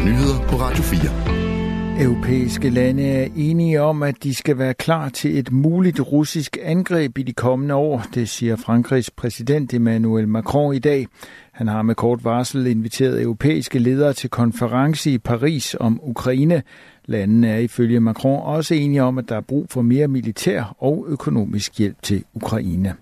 der nyheder på Radio 4. Europæiske lande er enige om, at de skal være klar til et muligt russisk angreb i de kommende år, det siger Frankrigs præsident Emmanuel Macron i dag. Han har med kort varsel inviteret europæiske ledere til konference i Paris om Ukraine. Landene er ifølge Macron også enige om, at der er brug for mere militær og økonomisk hjælp til Ukraine.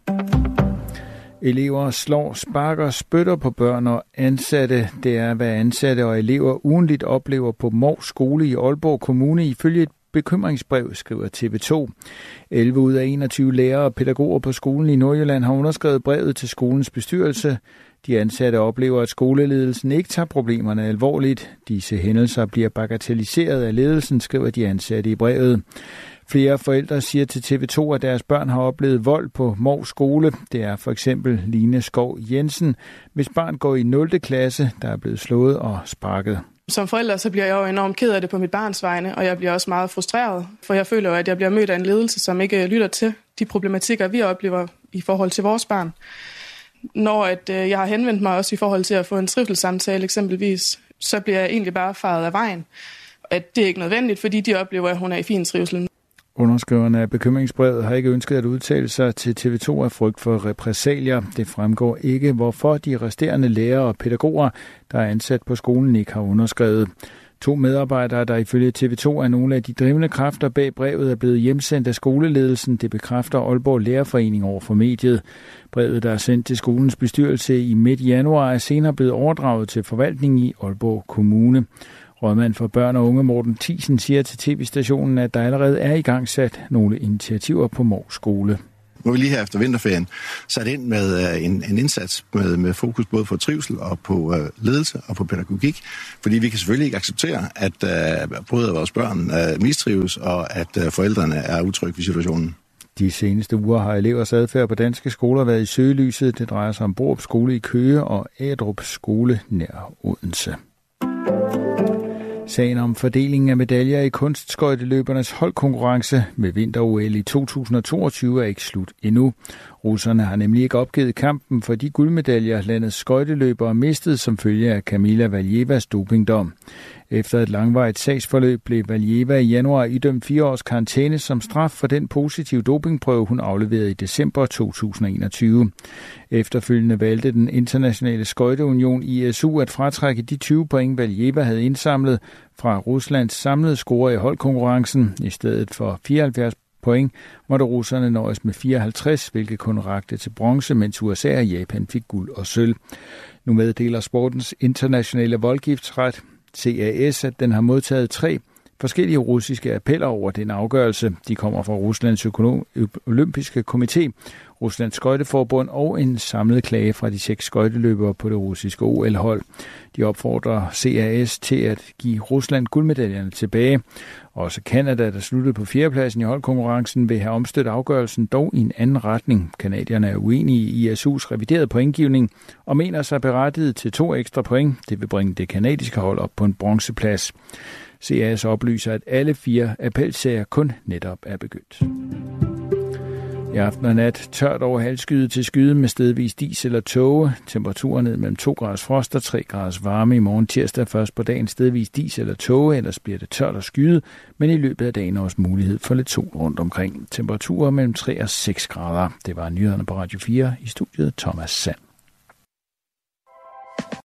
Elever slår, sparker, spytter på børn og ansatte. Det er, hvad ansatte og elever ugenligt oplever på Mors skole i Aalborg Kommune ifølge et bekymringsbrev, skriver TV2. 11 ud af 21 lærere og pædagoger på skolen i Nordjylland har underskrevet brevet til skolens bestyrelse. De ansatte oplever, at skoleledelsen ikke tager problemerne alvorligt. Disse hændelser bliver bagatelliseret af ledelsen, skriver de ansatte i brevet. Flere forældre siger til TV2, at deres børn har oplevet vold på Mors skole. Det er for eksempel Line Skov Jensen, hvis barn går i 0. klasse, der er blevet slået og sparket. Som forælder så bliver jeg jo enormt ked af det på mit barns vegne, og jeg bliver også meget frustreret, for jeg føler jo, at jeg bliver mødt af en ledelse, som ikke øh, lytter til de problematikker, vi oplever i forhold til vores barn. Når at, øh, jeg har henvendt mig også i forhold til at få en trivselssamtale eksempelvis, så bliver jeg egentlig bare faret af vejen. At det er ikke nødvendigt, fordi de oplever, at hun er i fin trivsel. Underskriverne af bekymringsbrevet har ikke ønsket at udtale sig til TV2 af frygt for repressalier. Det fremgår ikke, hvorfor de resterende lærere og pædagoger, der er ansat på skolen, ikke har underskrevet. To medarbejdere, der ifølge TV2 er nogle af de drivende kræfter bag brevet, er blevet hjemsendt af skoleledelsen. Det bekræfter Aalborg Lærerforening over for mediet. Brevet, der er sendt til skolens bestyrelse i midt januar, er senere blevet overdraget til forvaltningen i Aalborg Kommune. Rådmand for børn og unge Morten Thiesen siger til tv-stationen, at der allerede er i gang sat nogle initiativer på Mors skole. Nu er vi lige her efter vinterferien sat ind med uh, en, en indsats med, med fokus både på trivsel og på uh, ledelse og på pædagogik, fordi vi kan selvfølgelig ikke acceptere, at uh, både vores børn uh, mistrives og at uh, forældrene er utrygge ved situationen. De seneste uger har elevers adfærd på danske skoler været i søgelyset. Det drejer sig om Borup Skole i Køge og Adrup Skole nær Odense. Sagen om fordelingen af medaljer i kunstskøjteløbernes holdkonkurrence med vinter-OL i 2022 er ikke slut endnu. Russerne har nemlig ikke opgivet kampen for de guldmedaljer, landets skøjteløbere mistede som følge af Kamila Valjevas dopingdom. Efter et langvarigt sagsforløb blev Valjeva i januar idømt fire års karantæne som straf for den positive dopingprøve, hun afleverede i december 2021. Efterfølgende valgte den internationale skøjteunion ISU at fratrække de 20 point, Valjeva havde indsamlet fra Ruslands samlede score i holdkonkurrencen. I stedet for 74 point måtte russerne nøjes med 54, hvilket kun rakte til bronze, mens USA og Japan fik guld og sølv. Nu meddeler sportens internationale voldgiftsret, CAS, at den har modtaget tre forskellige russiske appeller over den afgørelse. De kommer fra Ruslands olympiske komité, Ruslands skøjteforbund og en samlet klage fra de seks skøjteløbere på det russiske OL-hold. De opfordrer CAS til at give Rusland guldmedaljerne tilbage. Også Kanada, der sluttede på fjerdepladsen i holdkonkurrencen, vil have omstødt afgørelsen dog i en anden retning. Kanadierne er uenige i ISU's reviderede pointgivning og mener sig berettiget til to ekstra point. Det vil bringe det kanadiske hold op på en bronzeplads. CAS oplyser, at alle fire appelsager kun netop er begyndt. I aften og nat tørt over halvskyde til skyde med stedvis dis eller tåge. Temperaturen ned mellem 2 graders frost og 3 graders varme. I morgen tirsdag først på dagen stedvis dis eller tåge, ellers bliver det tørt og skyde, men i løbet af dagen også mulighed for lidt sol rundt omkring. Temperaturer mellem 3 og 6 grader. Det var nyhederne på Radio 4 i studiet Thomas Sand.